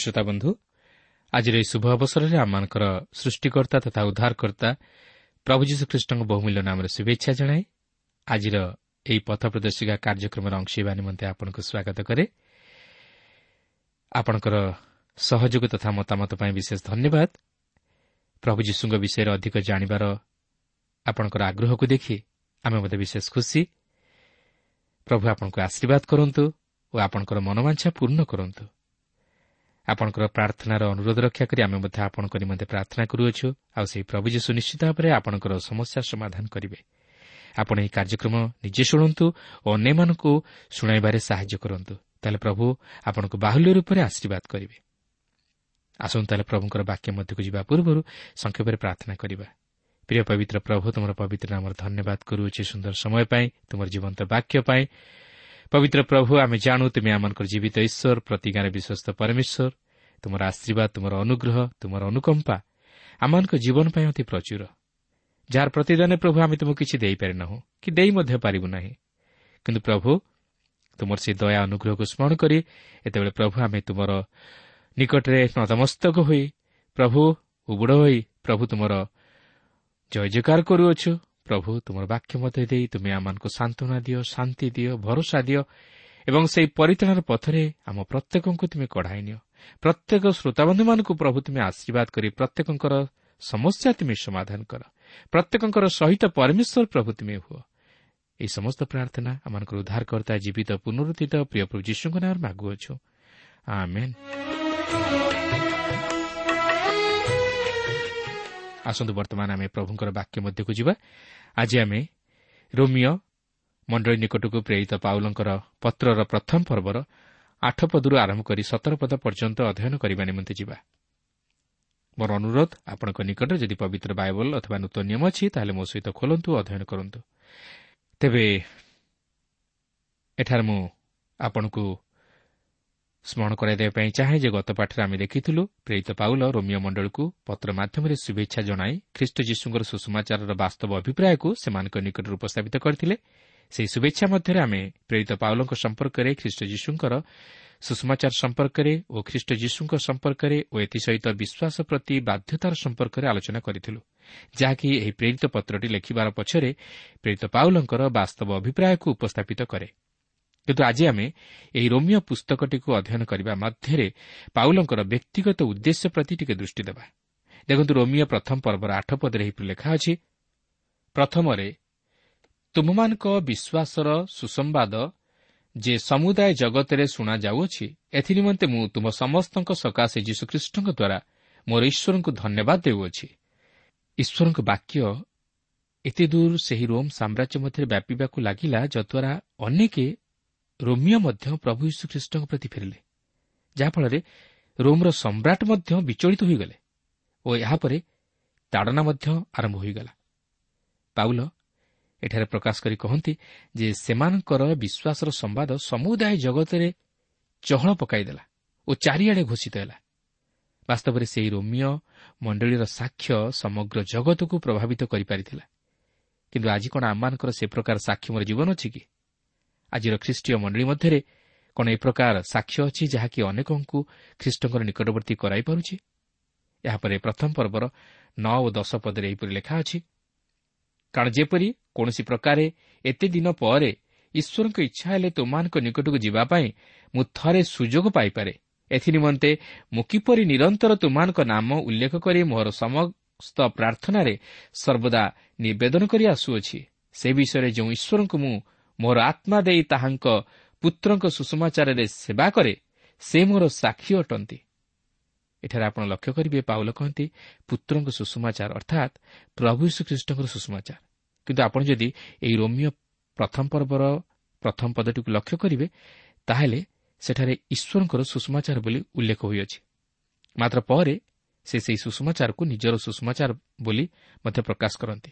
ପ୍ରିୟ ଶ୍ରୋତା ବନ୍ଧୁ ଆଜିର ଏହି ଶୁଭ ଅବସରରେ ଆମମାନଙ୍କର ସୃଷ୍ଟିକର୍ତ୍ତା ତଥା ଉଦ୍ଧାରକର୍ତ୍ତା ପ୍ରଭୁ ଯୀଶୁଖ୍ରୀଷ୍ଟଙ୍କ ବହୁମୂଲ୍ୟ ନାମରେ ଶୁଭେଚ୍ଛା ଜଣାଏ ଆଜିର ଏହି ପଥ ପ୍ରଦର୍ଶିକା କାର୍ଯ୍ୟକ୍ରମର ଅଂଶ ହେବା ନିମନ୍ତେ ଆପଣଙ୍କୁ ସ୍ୱାଗତ କରେ। ଆପଣଙ୍କର ସହଯୋଗ ତଥା ମତାମତ ପାଇଁ ବିଶେଷ ଧନ୍ୟବାଦ। ପ୍ରଭୁ ଯୀଶୁଙ୍କ ବିଷୟରେ ଅଧିକ ଜାଣିବାର ଆପଣଙ୍କର ଆଗ୍ରହକୁ ଦେଖି ଆମେ ମଧ୍ୟ ବିଶେଷ ଖୁସି। ପ୍ରଭୁ ଆପଣଙ୍କୁ ଆଶୀର୍ବାଦ କରନ୍ତୁ ଓ ଆପଣଙ୍କର ମନୋବାଞ୍ଛା ପୂର୍ଣ୍ଣ କରନ୍ତୁ। ଆପଣଙ୍କର ପ୍ରାର୍ଥନାର ଅନୁରୋଧ ରକ୍ଷା କରି ଆମେ ମଧ୍ୟ ଆପଣଙ୍କ ନିମନ୍ତେ ପ୍ରାର୍ଥନା କରୁଅଛୁ। ଆଉ ସେହି ପ୍ରଭୁ ଯୀଶୁ ନିଶ୍ଚିତ ଭାବରେ ଆପଣଙ୍କର ସମସ୍ୟା ସମାଧାନ କରିବେ। ଆପଣ ଏହି କାର୍ଯ୍ୟକ୍ରମ ନିଜେ ଶୁଣନ୍ତୁ ଓ ଅନ୍ୟମାନଙ୍କୁ ଶୁଣାଇବାରେ ସାହାଯ୍ୟ କରନ୍ତୁ। ତାହେଲେ ପ୍ରଭୁ ଆପଣଙ୍କୁ ବାହୁଲ୍ୟ ରୂପରେ ଆଶୀର୍ବାଦ କରିବେ। ଆସନ୍ତୁ ତାହେଲେ ପ୍ରଭୁଙ୍କର ବାକ୍ୟ ମଧ୍ୟକୁ ଯିବା ପୂର୍ବରୁ ସଂକ୍ଷେପରେ ପ୍ରାର୍ଥନା କରିବା। ପ୍ରିୟ ପବିତ୍ର ପ୍ରଭୁ ତୁମର ପବିତ୍ର ନାମର ଧନ୍ୟବାଦ କରୁଅଛି। ସୁନ୍ଦର ସମୟ ପାଇଁ ତୁମର ଜୀବନ୍ତ ବାକ୍ୟ ପାଇଁ ପବିତ୍ର ପ୍ରଭୁ ଆମେ ଜାଣୁ ତୁମେ ଆମଙ୍କର ଜୀବିତ ଈଶ୍ୱର ପ୍ରତିଜ୍ଞାରେ ବିଶ୍ୱସ୍ତ ପରମେଶ୍ୱର ତୁମର ଆଶୀର୍ବାଦ ତୁମର ଅନୁଗ୍ରହ ତୁମର ଅନୁକମ୍ପା ଆମମାନଙ୍କ ଜୀବନ ପାଇଁ ଅତି ପ୍ରଚୁର ଯାହାର ପ୍ରତିଦାନରେ ପ୍ରଭୁ ଆମେ ତୁମକୁ କିଛି ଦେଇପାରି ନାହୁଁ କି ଦେଇ ମଧ୍ୟ ପାରିବୁ ନାହିଁ କିନ୍ତୁ ପ୍ରଭୁ ତୁମର ସେ ଦୟା ଅନୁଗ୍ରହକୁ ସ୍ମରଣ କରି ଏତେବେଳେ ପ୍ରଭୁ ଆମେ ତୁମର ନିକଟରେ ନତମସ୍ତକ ହୋଇ ପ୍ରଭୁ ଉବୁଡ଼ ହୋଇ ପ୍ରଭୁ ତୁମର ଜୟ ଜୟକାର କରୁଅଛୁ ପ୍ରଭୁ ତୁମର ବାକ୍ୟ ମଧ୍ୟ ଦେଇ ତୁମେ ଆମମାନଙ୍କୁ ସାନ୍ତ୍ୱନା ଦିଅ ଶାନ୍ତି ଦିଅ ଭରସା ଦିଅ ଏବଂ ସେହି ପରିତ୍ରାଣର ପଥରେ ଆମ ପ୍ରତ୍ୟେକଙ୍କୁ ତୁମେ କଢ଼ାଇ ନିଅ। ପ୍ରତ୍ୟେକ ଶ୍ରୋତାବନ୍ଧୁମାନଙ୍କୁ ପ୍ରଭୁ ତୁମେ ଆଶୀର୍ବାଦ କରି ପ୍ରତ୍ୟେକଙ୍କର ସମସ୍ୟା ତୁମେ ସମାଧାନ କର। ପ୍ରତ୍ୟେକଙ୍କର ସହିତ ପରମେଶ୍ୱର ପ୍ରଭୁ ତୁମେ ହୁଅ। ଏହି ସମସ୍ତ ପ୍ରାର୍ଥନା ଆମମାନଙ୍କର ଉଦ୍ଧାରକର୍ତ୍ତା ଜୀବିତ ପୁନରୁଦ୍ଧିତ ପ୍ରିୟ ପ୍ରଭୁ ଯୀଶୁଙ୍କ ନାମରେ ମାଗୁଅଛୁ। ଆମେନ୍। ଆସନ୍ତୁ ବର୍ତ୍ତମାନ ଆମେ ପ୍ରଭୁଙ୍କର ବାକ୍ୟ ମଧ୍ୟକୁ ଯିବା। ଆଜି ଆମେ ରୋମିଓ ମଣ୍ଡଳୀ ନିକଟକୁ ପ୍ରେରିତ ପାଉଲଙ୍କର ପତ୍ରର ପ୍ରଥମ ପର୍ବର ଆଠ ପଦରୁ ଆରମ୍ଭ କରି ସତର ପଦ ପର୍ଯ୍ୟନ୍ତ ଅଧ୍ୟୟନ କରିବା ନିମନ୍ତେ ଯିବା। ମୋର ଅନୁରୋଧ ଆପଣଙ୍କ ନିକଟରେ ଯଦି ପବିତ୍ର ବାଇବଲ ଅଥବା ନୂତନ ନିୟମ ଅଛି ତାହେଲେ ମୋ ସହିତ ଖୋଲନ୍ତୁ ଅଧ୍ୟୟନ କରନ୍ତୁ। ତେବେ ଏଠାରେ ମୁଁ ଆପଣଙ୍କୁ ସ୍ମରଣ କରାଇଦେବା ପାଇଁ ଚାହେଁ ଯେ ଗତ ପାଠରେ ଆମେ ଦେଖିଥିଲୁ ପ୍ରେରିତ ପାଉଲ ରୋମିଓ ମଣ୍ଡଳକୁ ପତ୍ର ମାଧ୍ୟମରେ ଶୁଭେଚ୍ଛା ଜଣାଇ ଖ୍ରୀଷ୍ଟ ଯୀଶୁଙ୍କର ସୁଷମାଚାରର ବାସ୍ତବ ଅଭିପ୍ରାୟକୁ ସେମାନଙ୍କ ନିକଟରେ ଉପସ୍ଥାପିତ କରିଥିଲେ। ସେହି ଶୁଭେଚ୍ଛା ମଧ୍ୟରେ ଆମେ ପ୍ରେରିତ ପାଉଲଙ୍କ ସମ୍ପର୍କରେ ଖ୍ରୀଷ୍ଟ ଯୀଶୁଙ୍କର ସୁଷମାଚାର ସମ୍ପର୍କରେ ଓ ଖ୍ରୀଷ୍ଟ ଯୀଶୁଙ୍କ ସମ୍ପର୍କରେ ଓ ଏଥିସହିତ ବିଶ୍ୱାସ ପ୍ରତି ବାଧ୍ୟତାର ସମ୍ପର୍କରେ ଆଲୋଚନା କରିଥିଲୁ ଯାହାକି ଏହି ପ୍ରେରିତ ପତ୍ରଟି ଲେଖିବାର ପଛରେ ପ୍ରେରିତ ପାଉଲଙ୍କର ବାସ୍ତବ ଅଭିପ୍ରାୟକୁ ଉପସ୍ଥାପିତ କରେ। କିନ୍ତୁ ଆଜି ଆମେ ଏହି ରୋମିଓ ପୁସ୍ତକଟିକୁ ଅଧ୍ୟୟନ କରିବା ମଧ୍ୟରେ ପାଉଲଙ୍କର ବ୍ୟକ୍ତିଗତ ଉଦ୍ଦେଶ୍ୟ ପ୍ରତି ଟିକେ ଦୃଷ୍ଟି ଦେବା। ଦେଖନ୍ତୁ ରୋମିଓ ପ୍ରଥମ ପର୍ବର ଆଠ ପଦରେ ଏହିପରି ଲେଖା ଅଛି ପ୍ରଥମରେ ତୁମମାନଙ୍କ ବିଶ୍ୱାସର ସୁସମ୍ବାଦ ଯେ ସମୁଦାୟ ଜଗତରେ ଶୁଣାଯାଉଅଛି ଏଥିନିମନ୍ତେ ମୁଁ ତୁମ ସମସ୍ତଙ୍କ ସକାଶେ ଯୀଶୁଖ୍ରୀଷ୍ଟଙ୍କ ଦ୍ୱାରା ମୋର ଈଶ୍ୱରଙ୍କୁ ଧନ୍ୟବାଦ ଦେଉଅଛି। ଈଶ୍ୱରଙ୍କ ବାକ୍ୟ ଏତେଦୂର ସେହି ରୋମ୍ ସାମ୍ରାଜ୍ୟ ମଧ୍ୟରେ ବ୍ୟାପିବାକୁ ଲାଗିଲା ଯଦ୍ୱାରା ଅନେକ ରୋମିଓ ମଧ୍ୟ ପ୍ରଭୁ ଯୀଶୁଖ୍ରୀଷ୍ଟଙ୍କ ପ୍ରତି ଫେରିଲେ ଯାହାଫଳରେ ରୋମ୍ର ସମ୍ରାଟ ମଧ୍ୟ ବିଚଳିତ ହୋଇଗଲେ ଓ ଏହାପରେ ତାଡ଼ନା ମଧ୍ୟ ଆରମ୍ଭ ହୋଇଗଲା। ପାଉଲ ଏଠାରେ ପ୍ରକାଶ କରି କହନ୍ତି ଯେ ସେମାନଙ୍କର ବିଶ୍ୱାସର ସମ୍ବାଦ ସମୁଦାୟ ଜଗତରେ ଚହଳ ପକାଇଦେଲା ଓ ଚାରିଆଡ଼େ ଘୋଷିତ ହେଲା। ବାସ୍ତବରେ ସେହି ରୋମିଓ ମଣ୍ଡଳୀର ସାକ୍ଷ୍ୟ ସମଗ୍ର ଜଗତକୁ ପ୍ରଭାବିତ କରିପାରିଥିଲା। କିନ୍ତୁ ଆଜି କ'ଣ ଆମମାନଙ୍କର ସେ ପ୍ରକାର ସାକ୍ଷ୍ୟ ମୋର ଜୀବନ ଅଛି କି? ଆଜିର ଖ୍ରୀଷ୍ଟୀୟ ମଣ୍ଡଳୀ ମଧ୍ୟରେ କ'ଣ ଏ ପ୍ରକାର ସାକ୍ଷ୍ୟ ଅଛି ଯାହାକି ଅନେକଙ୍କୁ ଖ୍ରୀଷ୍ଟଙ୍କର ନିକଟବର୍ତ୍ତୀ କରାଇପାରୁଛି ଏହାପରେ ପ୍ରଥମ ପର୍ବର ନଅ ଓ ଦଶ ପଦରେ ଏହିପରି ଲେଖା ଅଛି କାରଣ ଯେପରି କୌଣସି ପ୍ରକାରେ ଏତେ ଦିନ ପରେ ଈଶ୍ୱରଙ୍କ ଇଚ୍ଛା ହେଲେ ତୁମମାନଙ୍କ ନିକଟକୁ ଯିବା ପାଇଁ ମୁଁ ଥରେ ସୁଯୋଗ ପାଇପାରେ ଏଥିନିମନ୍ତେ ମୁଁ କିପରି ନିରନ୍ତର ତୁମମାନଙ୍କ ନାମ ଉଲ୍ଲେଖ କରି ମୋର ସମସ୍ତ ପ୍ରାର୍ଥନାରେ ସର୍ବଦା ନିବେଦନ କରି ଆସୁଅଛି ସେ ବିଷୟରେ ଯେଉଁ ଈଶ୍ୱରଙ୍କୁ ମୁଁ ମୋର ଆତ୍ମା ଦେଇ ତାହାଙ୍କ ପୁତ୍ରଙ୍କ ସୁଷମାଚାରରେ ସେବା କରେ ସେ ମୋର ସାକ୍ଷୀ ଅଟନ୍ତି। ଏଠାରେ ଆପଣ ଲକ୍ଷ୍ୟ କରିବେ ପାଉଲ କହନ୍ତି ପୁତ୍ରଙ୍କ ସୁଷମାଚାର ଅର୍ଥାତ୍ ପ୍ରଭୁ ଶ୍ରୀଖ୍ରୀଷ୍ଟଙ୍କର ସୁଷମାଚାର। କିନ୍ତୁ ଆପଣ ଯଦି ଏହି ରୋମିଓ ପ୍ରଥମ ପର୍ବର ପ୍ରଥମ ପଦଟିକୁ ଲକ୍ଷ୍ୟ କରିବେ ତାହେଲେ ସେଠାରେ ଈଶ୍ୱରଙ୍କର ସୁଷମାଚାର ବୋଲି ଉଲ୍ଲେଖ ହୋଇଅଛି। ମାତ୍ର ପରେ ସେ ସେହି ସୁଷମାଚାରକୁ ନିଜର ସୁଷମାଚାର ବୋଲି ମଧ୍ୟ ପ୍ରକାଶ କରନ୍ତି।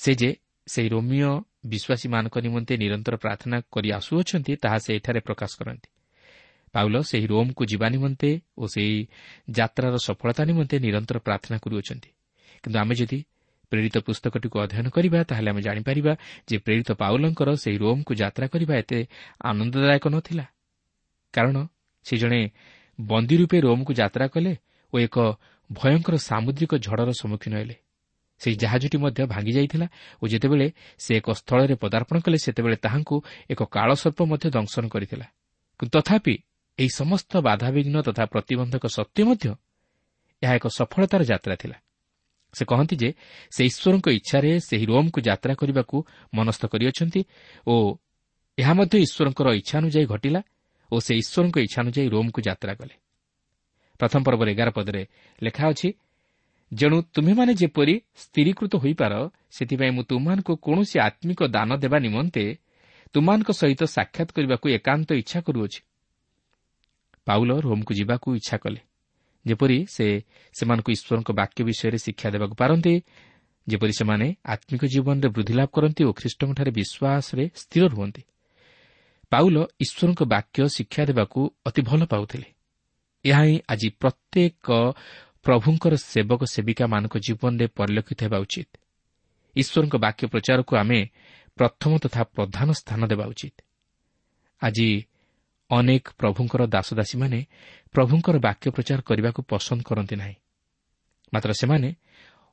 ସେ ଯେ ସେହି ରୋମିଓ ବିଶ୍ୱାସୀମାନଙ୍କ ନିମନ୍ତେ ନିରନ୍ତର ପ୍ରାର୍ଥନା କରି ଆସୁଅଛନ୍ତି ତାହା ସେ ଏଠାରେ ପ୍ରକାଶ କରନ୍ତି। ପାଉଲ ସେହି ରୋମ୍କୁ ଯିବା ନିମନ୍ତେ ଓ ସେହି ଯାତ୍ରାର ସଫଳତା ନିମନ୍ତେ ନିରନ୍ତର ପ୍ରାର୍ଥନା କରୁଅଛନ୍ତି। କିନ୍ତୁ ଆମେ ଯଦି ପ୍ରେରିତ ପୁସ୍ତକଟିକୁ ଅଧ୍ୟୟନ କରିବା ତାହେଲେ ଆମେ ଜାଣିପାରିବା ଯେ ପ୍ରେରିତ ପାଉଲଙ୍କର ସେହି ରୋମ୍କୁ ଯାତ୍ରା କରିବା ଏତେ ଆନନ୍ଦଦାୟକ ନଥିଲା। କାରଣ ସେ ଜଣେ ବନ୍ଦୀ ରୂପେ ରୋମ୍କୁ ଯାତ୍ରା କଲେ ଓ ଏକ ଭୟଙ୍କର ସାମୁଦ୍ରିକ ଝଡ଼ର ସମ୍ମୁଖୀନ ହେଲେ। ସେହି ଜାହାଜଟି ମଧ୍ୟ ଭାଙ୍ଗି ଯାଇଥିଲା ଓ ଯେତେବେଳେ ସେ ଏକ ସ୍ଥଳରେ ପଦାର୍ପଣ କଲେ ସେତେବେଳେ ତାହାଙ୍କୁ ଏକ କାଳସର୍ପ ମଧ୍ୟ ଦଂଶନ କରିଥିଲା। ତଥାପି ଏହି ସମସ୍ତ ବାଧାବିଘ୍ନ ତଥା ପ୍ରତିବନ୍ଧକ ସତ୍ତ୍ୱେ ମଧ୍ୟ ଏହା ଏକ ସଫଳତାର ଯାତ୍ରା ଥିଲା। ସେ କହନ୍ତି ଯେ ସେ ଈଶ୍ୱରଙ୍କ ଇଚ୍ଛାରେ ସେହି ରୋମ୍କୁ ଯାତ୍ରା କରିବାକୁ ମନସ୍ଥ କରିଅଛନ୍ତି ଓ ଏହା ମଧ୍ୟ ଈଶ୍ୱରଙ୍କର ଇଚ୍ଛା ଅନୁଯାୟୀ ଘଟିଲା ଓ ସେ ଈଶ୍ୱରଙ୍କ ଇଚ୍ଛା ଅନୁଯାୟୀ ରୋମ୍କୁ ଯାତ୍ରା କଲେ। ପ୍ରଥମ ପର୍ବର ଏଗାର ପଦରେ ଲେଖା ଅଛି ଯେଣୁ ତୁମେମାନେ ଯେପରି ସ୍ଥିରୀକୃତ ହୋଇପାର ସେଥିପାଇଁ ମୁଁ ତୁମମାନଙ୍କୁ କୌଣସି ଆତ୍ମିକ ଦାନ ଦେବା ନିମନ୍ତେ ତୁମମାନଙ୍କ ସହିତ ସାକ୍ଷାତ କରିବାକୁ ଏକାନ୍ତ ଇଚ୍ଛା କରୁଅଛି। ପାଉଲ ରୋମ୍କୁ ଯିବାକୁ ଇଚ୍ଛା କଲେ। ଯେପରି ସେ ସେମାନଙ୍କୁ ଈଶ୍ୱରଙ୍କ ବାକ୍ୟ ବିଷୟରେ ଶିକ୍ଷା ଦେବାକୁ ପାରନ୍ତି ଯେପରି ସେମାନେ ଆତ୍ମିକ ଜୀବନରେ ବୃଦ୍ଧି ଲାଭ କରନ୍ତି ଓ ଖ୍ରୀଷ୍ଟଙ୍କଠାରେ ବିଶ୍ୱାସରେ ସ୍ଥିର ରୁହନ୍ତି ପାଉଲ ଈଶ୍ୱରଙ୍କ ବାକ୍ୟ ଶିକ୍ଷା ଦେବାକୁ ଅତି ଭଲ ପାଉଥିଲେ। ଏହା ହିଁ ଆଜି ପ୍ରତ୍ୟେକ ପ୍ରଭୁଙ୍କର ସେବକ ସେବିକାମାନଙ୍କ ଜୀବନରେ ପରିଲକ୍ଷିତ ହେବା ଉଚିତ। ଈଶ୍ୱରଙ୍କ ବାକ୍ୟ ପ୍ରଚାରକୁ ଆମେ ପ୍ରଥମ ତଥା ପ୍ରଧାନ ସ୍ଥାନ ଦେବା ଉଚିତ। ଆଜି ଅନେକ ପ୍ରଭୁଙ୍କର ଦାସଦାସୀମାନେ ପ୍ରଭୁଙ୍କର ବାକ୍ୟ ପ୍ରଚାର କରିବାକୁ ପସନ୍ଦ କରନ୍ତି ନାହିଁ। ମାତ୍ର ସେମାନେ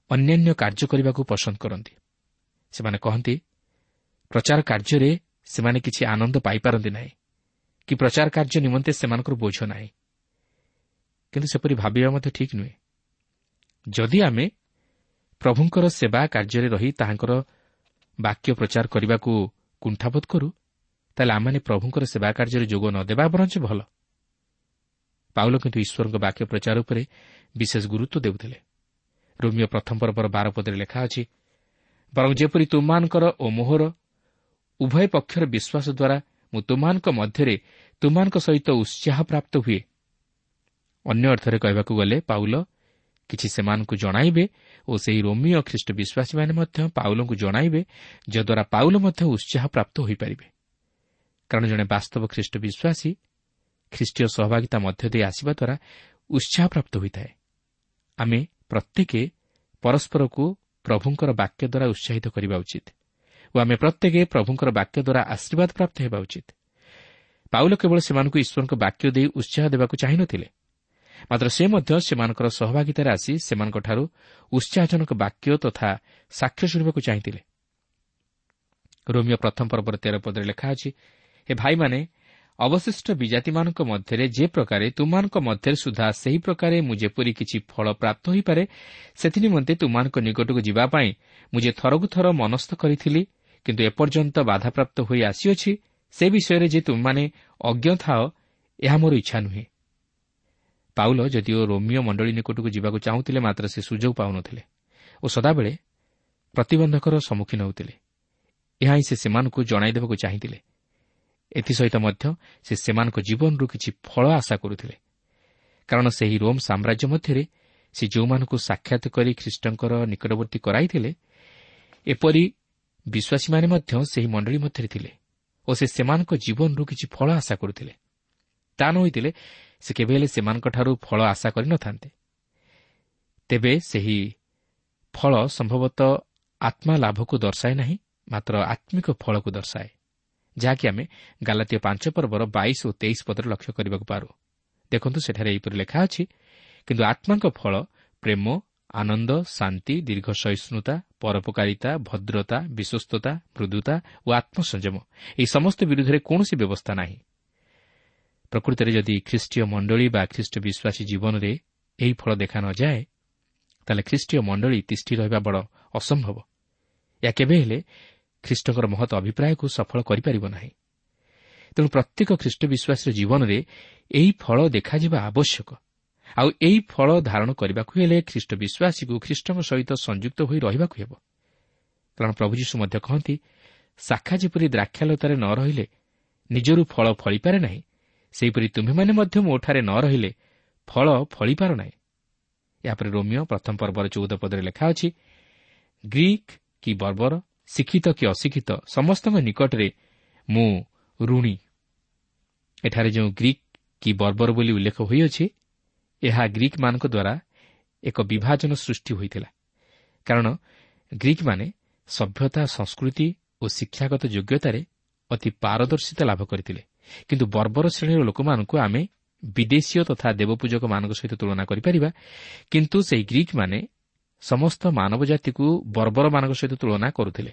ଅନ୍ୟାନ୍ୟ କାର୍ଯ୍ୟ କରିବାକୁ ପସନ୍ଦ କରନ୍ତି। ସେମାନେ କହନ୍ତି ପ୍ରଚାର କାର୍ଯ୍ୟରେ ସେମାନେ କିଛି ଆନନ୍ଦ ପାଇପାରନ୍ତି ନାହିଁ। କି ପ୍ରଚାର କାର୍ଯ୍ୟ ନିମନ୍ତେ ସେମାନଙ୍କର ବୋଝ ନାହିଁ। କିନ୍ତୁ ସେପରି ଭାବିବା ମଧ୍ୟ ଠିକ୍ ନୁହେଁ। ଯଦି ଆମେ ପ୍ରଭୁଙ୍କର ସେବା କାର୍ଯ୍ୟରେ ରହି ତାହାଙ୍କର ବାକ୍ୟ ପ୍ରଚାର କରିବାକୁ କୁଣ୍ଠାବୋଧ କରୁ ତାହେଲେ ଆମମାନେ ପ୍ରଭୁଙ୍କର ସେବା କାର୍ଯ୍ୟରେ ଯୋଗ ନ ଦେବା ବରଞ୍ଚ ଭଲ। ପାଉଲ କିନ୍ତୁ ଈଶ୍ୱରଙ୍କ ବାକ୍ୟ ପ୍ରଚାର ଉପରେ ବିଶେଷ ଗୁରୁତ୍ୱ ଦେଉଥିଲେ। ରୋମିଓ ପ୍ରଥମ ପର୍ବର ବାର ପଦରେ ଲେଖା ଅଛି ବରଂ ଯେପରି ତୁମମାନଙ୍କର ଓ ମୋହର ଉଭୟ ପକ୍ଷର ବିଶ୍ୱାସ ଦ୍ୱାରା ମୁଁ ତୁମମାନଙ୍କ ମଧ୍ୟରେ ତୁମମାନଙ୍କ ସହିତ ଉତ୍ସାହ ପ୍ରାପ୍ତ ହୁଏ। ଅନ୍ୟ ଅର୍ଥରେ କହିବାକୁ ଗଲେ ପାଉଲ କିଛି ସେମାନଙ୍କୁ ଜଣାଇବେ ଓ ସେହି ରୋମିଓ ଖ୍ରୀଷ୍ଟ ବିଶ୍ୱାସୀମାନେ ମଧ୍ୟ ପାଉଲଙ୍କୁ ଜଣାଇବେ ଯଦ୍ୱାରା ପାଉଲ ମଧ୍ୟ ଉତ୍ସାହ ପ୍ରାପ୍ତ ହୋଇପାରିବେ। କାରଣ ଜଣେ ବାସ୍ତବ ଖ୍ରୀଷ୍ଟ ବିଶ୍ୱାସୀ ଖ୍ରୀଷ୍ଟୀୟ ସହଭାଗିତା ମଧ୍ୟ ଦେଇ ଆସିବା ଦ୍ୱାରା ଉତ୍ସାହ ପ୍ରାପ୍ତ ହୋଇଥାଏ। ଆମେ ପ୍ରତ୍ୟେକ ପରସ୍ପରକୁ ପ୍ରଭୁଙ୍କର ବାକ୍ୟ ଦ୍ୱାରା ଉତ୍ସାହିତ କରିବା ଉଚିତ ଓ ଆମେ ପ୍ରତ୍ୟେକ ପ୍ରଭୁଙ୍କର ବାକ୍ୟ ଦ୍ୱାରା ଆଶୀର୍ବାଦ ପ୍ରାପ୍ତ ହେବା ଉଚିତ। ପାଉଲ କେବଳ ସେମାନଙ୍କୁ ଈଶ୍ୱରଙ୍କ ବାକ୍ୟ ଦେଇ ଉତ୍ସାହ ଦେବାକୁ ଚାହିଁନଥିଲେ ମାତ୍ର ସେ ମଧ୍ୟ ସେମାନଙ୍କର ସହଭାଗିତାରେ ଆସି ସେମାନଙ୍କଠାରୁ ଉତ୍ସାହଜନକ ବାକ୍ୟ ତଥା ସାକ୍ଷ୍ୟ ଶୁଣିବାକୁ ଚାହିଁଥିଲେ। ରୋମିଓ ପ୍ରଥମ ପର୍ବର ତେର ପଦରେ ଲେଖା ଅଛି ହେ ଭାଇମାନେ ଅବଶିଷ୍ଟ ବିଜାତିମାନଙ୍କ ମଧ୍ୟରେ ଯେ ପ୍ରକାରେ ତୁମମାନଙ୍କ ମଧ୍ୟରେ ସୁଦ୍ଧା ସେହି ପ୍ରକାରେ ମୁଁ ଯେପରି କିଛି ଫଳ ପ୍ରାପ୍ତ ହୋଇପାରେ ସେଥିନିମନ୍ତେ ତୁମମାନଙ୍କ ନିକଟକୁ ଯିବା ପାଇଁ ମୁଁ ଯେ ଥରକୁ ଥର ମନସ୍ଥ କରିଥିଲି କିନ୍ତୁ ଏପର୍ଯ୍ୟନ୍ତ ବାଧାପ୍ରାପ୍ତ ହୋଇ ଆସିଅଛି ସେ ବିଷୟରେ ଯେ ତୁମମାନେ ଅଜ୍ଞ ଥାଅ ଏହା ମୋର ଇଚ୍ଛା ନୁହେଁ। ପାଉଲ ଯଦିଓ ରୋମିଓ ମଣ୍ଡଳୀ ନିକଟକୁ ଯିବାକୁ ଚାହୁଁଥିଲେ ମାତ୍ର ସେ ସୁଯୋଗ ପାଉନଥିଲେ ଓ ସଦାବେଳେ ପ୍ରତିବନ୍ଧକର ସମ୍ମୁଖୀନ ହେଉଥିଲେ। ଏହା ହିଁ ସେମାନଙ୍କୁ ଜଣାଇ ଦେବାକୁ ଚାହିଁଥିଲେ। ଏଥିସହିତ ମଧ୍ୟ ସେ ସେମାନଙ୍କ ଜୀବନରୁ କିଛି ଫଳ ଆଶା କରୁଥିଲେ। କାରଣ ସେହି ରୋମ୍ ସାମ୍ରାଜ୍ୟ ମଧ୍ୟରେ ସେ ଯେଉଁମାନଙ୍କୁ ସାକ୍ଷାତ କରି ଖ୍ରୀଷ୍ଟଙ୍କର ନିକଟବର୍ତ୍ତୀ କରାଇଥିଲେ ଏପରି ବିଶ୍ୱାସୀମାନେ ମଧ୍ୟ ସେହି ମଣ୍ଡଳୀ ମଧ୍ୟରେ ଥିଲେ ଓ ସେ ସେମାନଙ୍କ ଜୀବନରୁ କିଛି ଫଳ ଆଶା କରୁଥିଲେ। ତା ନ ହୋଇଥିଲେ ସେ କେବେ ହେଲେ ସେମାନଙ୍କଠାରୁ ଫଳ ଆଶା କରିନଥାନ୍ତେ ତେବେ ସେହି ଫଳ ସମ୍ଭବତଃ ଆତ୍ମା ଲାଭକୁ ଦର୍ଶାଏ ନାହିଁ ମାତ୍ର ଆତ୍ମିକ ଫଳକୁ ଦର୍ଶାଏ ଯାହାକି ଆମେ ଗାଲାତୀୟ ପାଞ୍ଚ ପର୍ବର ବାଇଶ ଓ ତେଇଶ ପଦରେ ଲକ୍ଷ୍ୟ କରିବାକୁ ପାରୁ। ଦେଖନ୍ତୁ ସେଠାରେ ଏହିପରି ଲେଖା ଅଛି କିନ୍ତୁ ଆତ୍ମାଙ୍କ ଫଳ ପ୍ରେମ ଆନନ୍ଦ ଶାନ୍ତି ଦୀର୍ଘ ସହିଷ୍ଣୁତା ପରୋପକାରିତା ଭଦ୍ରତା ବିଶ୍ୱସ୍ତତା ମୃଦୁତା ଓ ଆତ୍ମସଂଯମ ଏହି ସମସ୍ତ ବିରୁଦ୍ଧରେ କୌଣସି ବ୍ୟବସ୍ଥା ନାହିଁ। ପ୍ରକୃତରେ ଯଦି ଖ୍ରୀଷ୍ଟୀୟ ମଣ୍ଡଳୀ ବା ଖ୍ରୀଷ୍ଟ ବିଶ୍ୱାସୀ ଜୀବନରେ ଏହି ଫଳ ଦେଖା ନଯାଏ ତାହେଲେ ଖ୍ରୀଷ୍ଟୀୟ ମଣ୍ଡଳୀ ତିଷ୍ଠି ରହିବା ବଡ଼ ଅସମ୍ଭବ। ଏହା କେବେ ହେଲେ ଖ୍ରୀଷ୍ଟଙ୍କର ମହତ ଅଭିପ୍ରାୟକୁ ସଫଳ କରିପାରିବ ନାହିଁ। ତେଣୁ ପ୍ରତ୍ୟେକ ଖ୍ରୀଷ୍ଟ ବିଶ୍ୱାସୀର ଜୀବନରେ ଏହି ଫଳ ଦେଖାଯିବା ଆବଶ୍ୟକ। ଆଉ ଏହି ଫଳ ଧାରଣ କରିବାକୁ ହେଲେ ଖ୍ରୀଷ୍ଟ ବିଶ୍ୱାସୀକୁ ଖ୍ରୀଷ୍ଟଙ୍କ ସହିତ ସଂଯୁକ୍ତ ହୋଇ ରହିବାକୁ ହେବ। କାରଣ ପ୍ରଭୁ ଯୀଶୁ ମଧ୍ୟ କହନ୍ତି ଶାଖା ଯେପରି ଦ୍ରାକ୍ଷାଲତାରେ ନ ରହିଲେ ନିଜରୁ ଫଳ ଫଳିପାରେ ନାହିଁ ସେହିପରି ତୁମ୍ଭେମାନେ ମଧ୍ୟ ମୋଠାରେ ନ ରହିଲେ ଫଳ ଫଳିପାର ନାହିଁ। ଏହାପରେ ରୋମିଓ ପ୍ରଥମ ପର୍ବର ଚଉଦ ପଦରେ ଲେଖା ଅଛି ଗ୍ରୀକ୍ କି ବର୍ବର ଶିକ୍ଷିତ କି ଅଶିକ୍ଷିତ ସମସ୍ତଙ୍କ ନିକଟରେ ମୁଁ ଋଣୀ। ଏଠାରେ ଯେଉଁ ଗ୍ରୀକ୍ କି ବର୍ବର ବୋଲି ଉଲ୍ଲେଖ ହୋଇଅଛି ଏହା ଗ୍ରୀକ୍ମାନଙ୍କ ଦ୍ୱାରା ଏକ ବିଭାଜନ ସୃଷ୍ଟି ହୋଇଥିଲା। କାରଣ ଗ୍ରୀକ୍ମାନେ ସଭ୍ୟତା ସଂସ୍କୃତି ଓ ଶିକ୍ଷାଗତ ଯୋଗ୍ୟତାରେ ଅତି ପାରଦର୍ଶିତା ଲାଭ କରିଥିଲେ। କିନ୍ତୁ ବର୍ବର ଶ୍ରେଣୀର ଲୋକମାନଙ୍କୁ ଆମେ ବିଦେଶୀୟ ତଥା ଦେବପୂଜକମାନଙ୍କ ସହିତ ତୁଳନା କରିପାରିବା। କିନ୍ତୁ ସେହି ଗ୍ରୀକ୍ମାନେ ସମସ୍ତ ମାନବ ଜାତିକୁ ବର୍ବରମାନଙ୍କ ସହିତ ତୁଳନା କରୁଥିଲେ।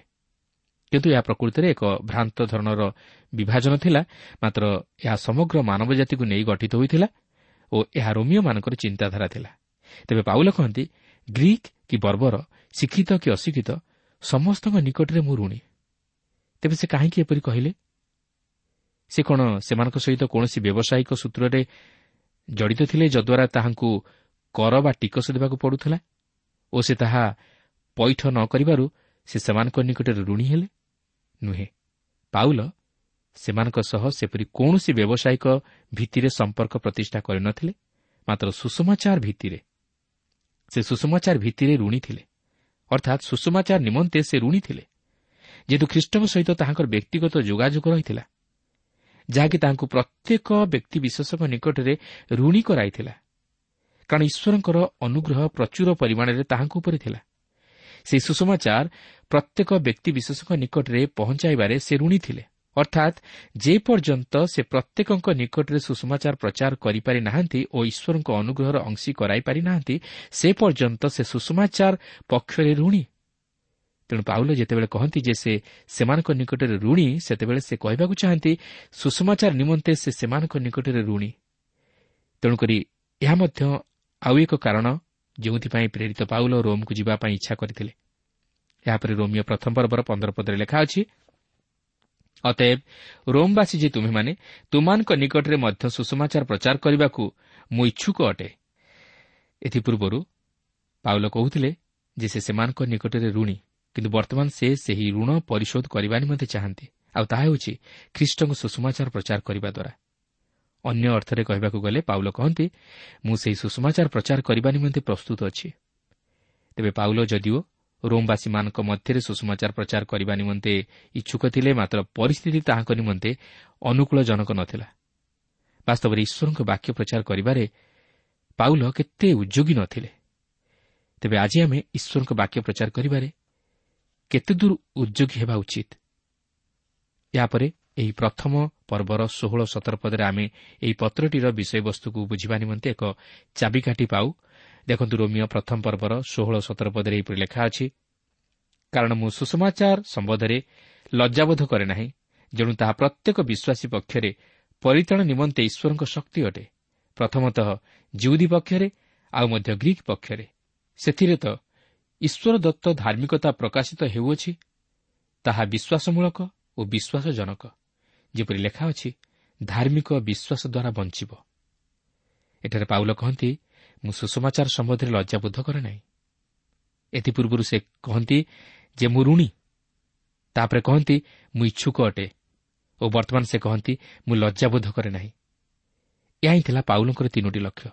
କିନ୍ତୁ ଏହା ପ୍ରକୃତିରେ ଏକ ଭ୍ରାନ୍ତ ଧରଣର ବିଭାଜନ ଥିଲା। ମାତ୍ର ଏହା ସମଗ୍ର ମାନବ ଜାତିକୁ ନେଇ ଗଠିତ ହୋଇଥିଲା ଓ ଏହା ରୋମିଓମାନଙ୍କର ଚିନ୍ତାଧାରା ଥିଲା। ତେବେ ପାଉଲ କହନ୍ତି ଗ୍ରୀକ୍ କି ବର୍ବର ଶିକ୍ଷିତ କି ଅଶିକ୍ଷିତ ସମସ୍ତଙ୍କ ନିକଟରେ ମୁଁ ଋଣୀ। ତେବେ ସେ କାହିଁକି ଏପରି କହିଲେ? ସେ କ'ଣ ସେମାନଙ୍କ ସହିତ କୌଣସି ବ୍ୟବସାୟିକ ସୂତ୍ରରେ ଜଡ଼ିତ ଥିଲେ ଯଦ୍ୱାରା ତାହାଙ୍କୁ କର ବା ଟିକସ ଦେବାକୁ ପଡ଼ୁଥିଲା? ଓ ସେ ତାହା ପୈଠ ନ କରିବାରୁ ସେ ସେମାନଙ୍କ ନିକଟରେ ଋଣୀ ହେଲେ? ନୁହେଁ। ପାଉଲ ସେମାନଙ୍କ ସହ ସେପରି କୌଣସି ବ୍ୟବସାୟିକ ଭିତ୍ତିରେ ସମ୍ପର୍କ ପ୍ରତିଷ୍ଠା କରିନଥିଲେ ମାତ୍ର ସୁଷମାଚାର ଭିତ୍ତିରେ। ସେ ସୁଷମାଚାର ଭିତ୍ତିରେ ଋଣୀ ଥିଲେ। ଅର୍ଥାତ୍ ସୁଷମାଚାର ନିମନ୍ତେ ସେ ଋଣୀ ଥିଲେ। ଯେହେତୁ ଖ୍ରୀଷ୍ଟଙ୍କ ସହିତ ତାହାଙ୍କର ବ୍ୟକ୍ତିଗତ ଯୋଗାଯୋଗ ରହିଥିଲା ଯାହାକି ତାହାଙ୍କୁ ପ୍ରତ୍ୟେକ ବ୍ୟକ୍ତିବିଶେଷଙ୍କ ନିକଟରେ ଋଣୀ କରାଇଥିଲା। କାରଣ ଈଶ୍ୱରଙ୍କର ଅନୁଗ୍ରହ ପ୍ରଚୁର ପରିମାଣରେ ତାହାଙ୍କ ଉପରେ ଥିଲା। ସେହି ସୁଷମାଚାର ପ୍ରତ୍ୟେକ ବ୍ୟକ୍ତିବିଶେଷଙ୍କ ନିକଟରେ ପହଞ୍ଚାଇବାରେ ସେ ଋଣୀ ଥିଲେ। ଅର୍ଥାତ୍ ଯେପର୍ଯ୍ୟନ୍ତ ସେ ପ୍ରତ୍ୟେକଙ୍କ ନିକଟରେ ସୁଷମାଚାର ପ୍ରଚାର କରିପାରି ନାହାନ୍ତି ଓ ଈଶ୍ୱରଙ୍କ ଅନୁଗ୍ରହର ଅଂଶୀ କରାଇପାରି ନାହାନ୍ତି ସେ ପର୍ଯ୍ୟନ୍ତ ସେ ସୁଷମାଚାର ପକ୍ଷରେ ଋଣୀ। ତେଣୁ ପାଉଲ ଯେତେବେଳେ କହନ୍ତି ଯେ ସେ ସେମାନଙ୍କ ନିକଟରେ ଋଣୀ ସେତେବେଳେ ସେ କହିବାକୁ ଚାହାନ୍ତି ସୁଷମାଚାର ନିମନ୍ତେ ସେ ସେମାନଙ୍କ ନିକଟରେ ଋଣୀ। ତେଣୁକରି ଏହା ମଧ୍ୟ ଆଉ ଏକ କାରଣ ଯେଉଁଥିପାଇଁ ପ୍ରେରିତ ପାଉଲ ରୋମ୍କୁ ଯିବା ପାଇଁ ଇଚ୍ଛା କରିଥିଲେ। ଏହାପରେ ରୋମିଓ ପ୍ରଥମ ପର୍ବର ପନ୍ଦର ପଦରେ ଲେଖା ଅଛି ଅତଏବ ରୋମ୍ବାସୀ ଯେ ତୁମେମାନେ ତୁମାନଙ୍କ ନିକଟରେ ମଧ୍ୟ ସୁଷମାଚାର ପ୍ରଚାର କରିବାକୁ ମୁଁ ଇଚ୍ଛୁକ ଅଟେ। ଏଥିପୂର୍ବରୁ ପାଉଲ କହୁଥିଲେ ଯେ ସେ ସେମାନଙ୍କ ନିକଟରେ ଋଣୀ। କିନ୍ତୁ ବର୍ତ୍ତମାନ ସେ ସେହି ଋଣ ପରିଶୋଧ କରିବା ନିମନ୍ତେ ଚାହାନ୍ତି। ଆଉ ତାହା ହେଉଛି ଖ୍ରୀଷ୍ଟଙ୍କ ସୁଷମାଚାର ପ୍ରଚାର କରିବା ଦ୍ୱାରା। ଅନ୍ୟ ଅର୍ଥରେ କହିବାକୁ ଗଲେ ପାଉଲ କହନ୍ତି ମୁଁ ସେହି ସୁଷମାଚାର ପ୍ରଚାର କରିବା ନିମନ୍ତେ ପ୍ରସ୍ତୁତ ଅଛି। ତେବେ ପାଉଲ ଯଦିଓ ରୋମ୍ବାସୀମାନଙ୍କ ମଧ୍ୟରେ ସୁଷମାଚାର ପ୍ରଚାର କରିବା ନିମନ୍ତେ ଇଚ୍ଛୁକ ଥିଲେ ମାତ୍ର ପରିସ୍ଥିତି ତାହାଙ୍କ ନିମନ୍ତେ ଅନୁକୂଳଜନକ ନଥିଲା। ବାସ୍ତବରେ ଈଶ୍ୱରଙ୍କ ବାକ୍ୟ ପ୍ରଚାର କରିବାରେ ପାଉଲ କେତେ ଉଦ୍ୟୋଗୀ ନଥିଲେ। ତେବେ ଆଜି ଆମେ ଈଶ୍ୱରଙ୍କ ବାକ୍ୟ ପ୍ରଚାର କରିବାରେ କେତେଦୂର ଉଦ୍ୟୋଗୀ ହେବା ଉଚିତ? ଏହାପରେ ଏହି ପ୍ରଥମ ପର୍ବର ଷୋହଳ ସତର ପଦରେ ଆମେ ଏହି ପତ୍ରଟିର ବିଷୟବସ୍ତୁକୁ ବୁଝିବା ନିମନ୍ତେ ଏକ ଚାବିକାଠି ପାଉ। ଦେଖନ୍ତୁ ରୋମିଓ ପ୍ରଥମ ପର୍ବର ଷୋହଳ ସତର ପଦରେ ଏହିପରି ଲେଖା ଅଛି କାରଣ ମୁଁ ସୁଷମାଚାର ସମ୍ବନ୍ଧରେ ଲଜ୍ଜାବୋଧ କରେ ନାହିଁ ଯେଣୁ ତାହା ପ୍ରତ୍ୟେକ ବିଶ୍ୱାସୀ ପକ୍ଷରେ ପରିତାଣ ନିମନ୍ତେ ଈଶ୍ୱରଙ୍କ ଶକ୍ତି ଅଟେ। ପ୍ରଥମତଃ ଜିଉଦୀ ପକ୍ଷରେ ଆଉ ମଧ୍ୟ ଗ୍ରୀକ୍ ପକ୍ଷରେ। ସେଥିରେ ତ ଈଶ୍ୱର ଦତ୍ତ ଧାର୍ମିକତା ପ୍ରକାଶିତ ହେଉଅଛି ତାହା ବିଶ୍ୱାସମୂଳକ ଓ ବିଶ୍ୱାସଜନକ। ଯେପରି ଲେଖା ଅଛି ଧାର୍ମିକ ବିଶ୍ୱାସ ଦ୍ୱାରା ବଞ୍ଚିବ। ଏଠାରେ ପାଉଲ କହନ୍ତି ମୁଁ ସୁଷମାଚାର ସମ୍ବନ୍ଧରେ ଲଜ୍ଜାବୋଧ କରେ ନାହିଁ। ଏଥିପୂର୍ବରୁ ସେ କହନ୍ତି ଯେ ମୁଁ ଋଣୀ। ତାପରେ କହନ୍ତି ମୁଁ ଇଚ୍ଛୁକ ଅଟେ। ଓ ବର୍ତ୍ତମାନ ସେ କହନ୍ତି ମୁଁ ଲଜ୍ଜାବୋଧ କରେ ନାହିଁ। ଏହା ହିଁ ଥିଲା ପାଉଲଙ୍କର ତିନୋଟି ଲକ୍ଷ୍ୟ।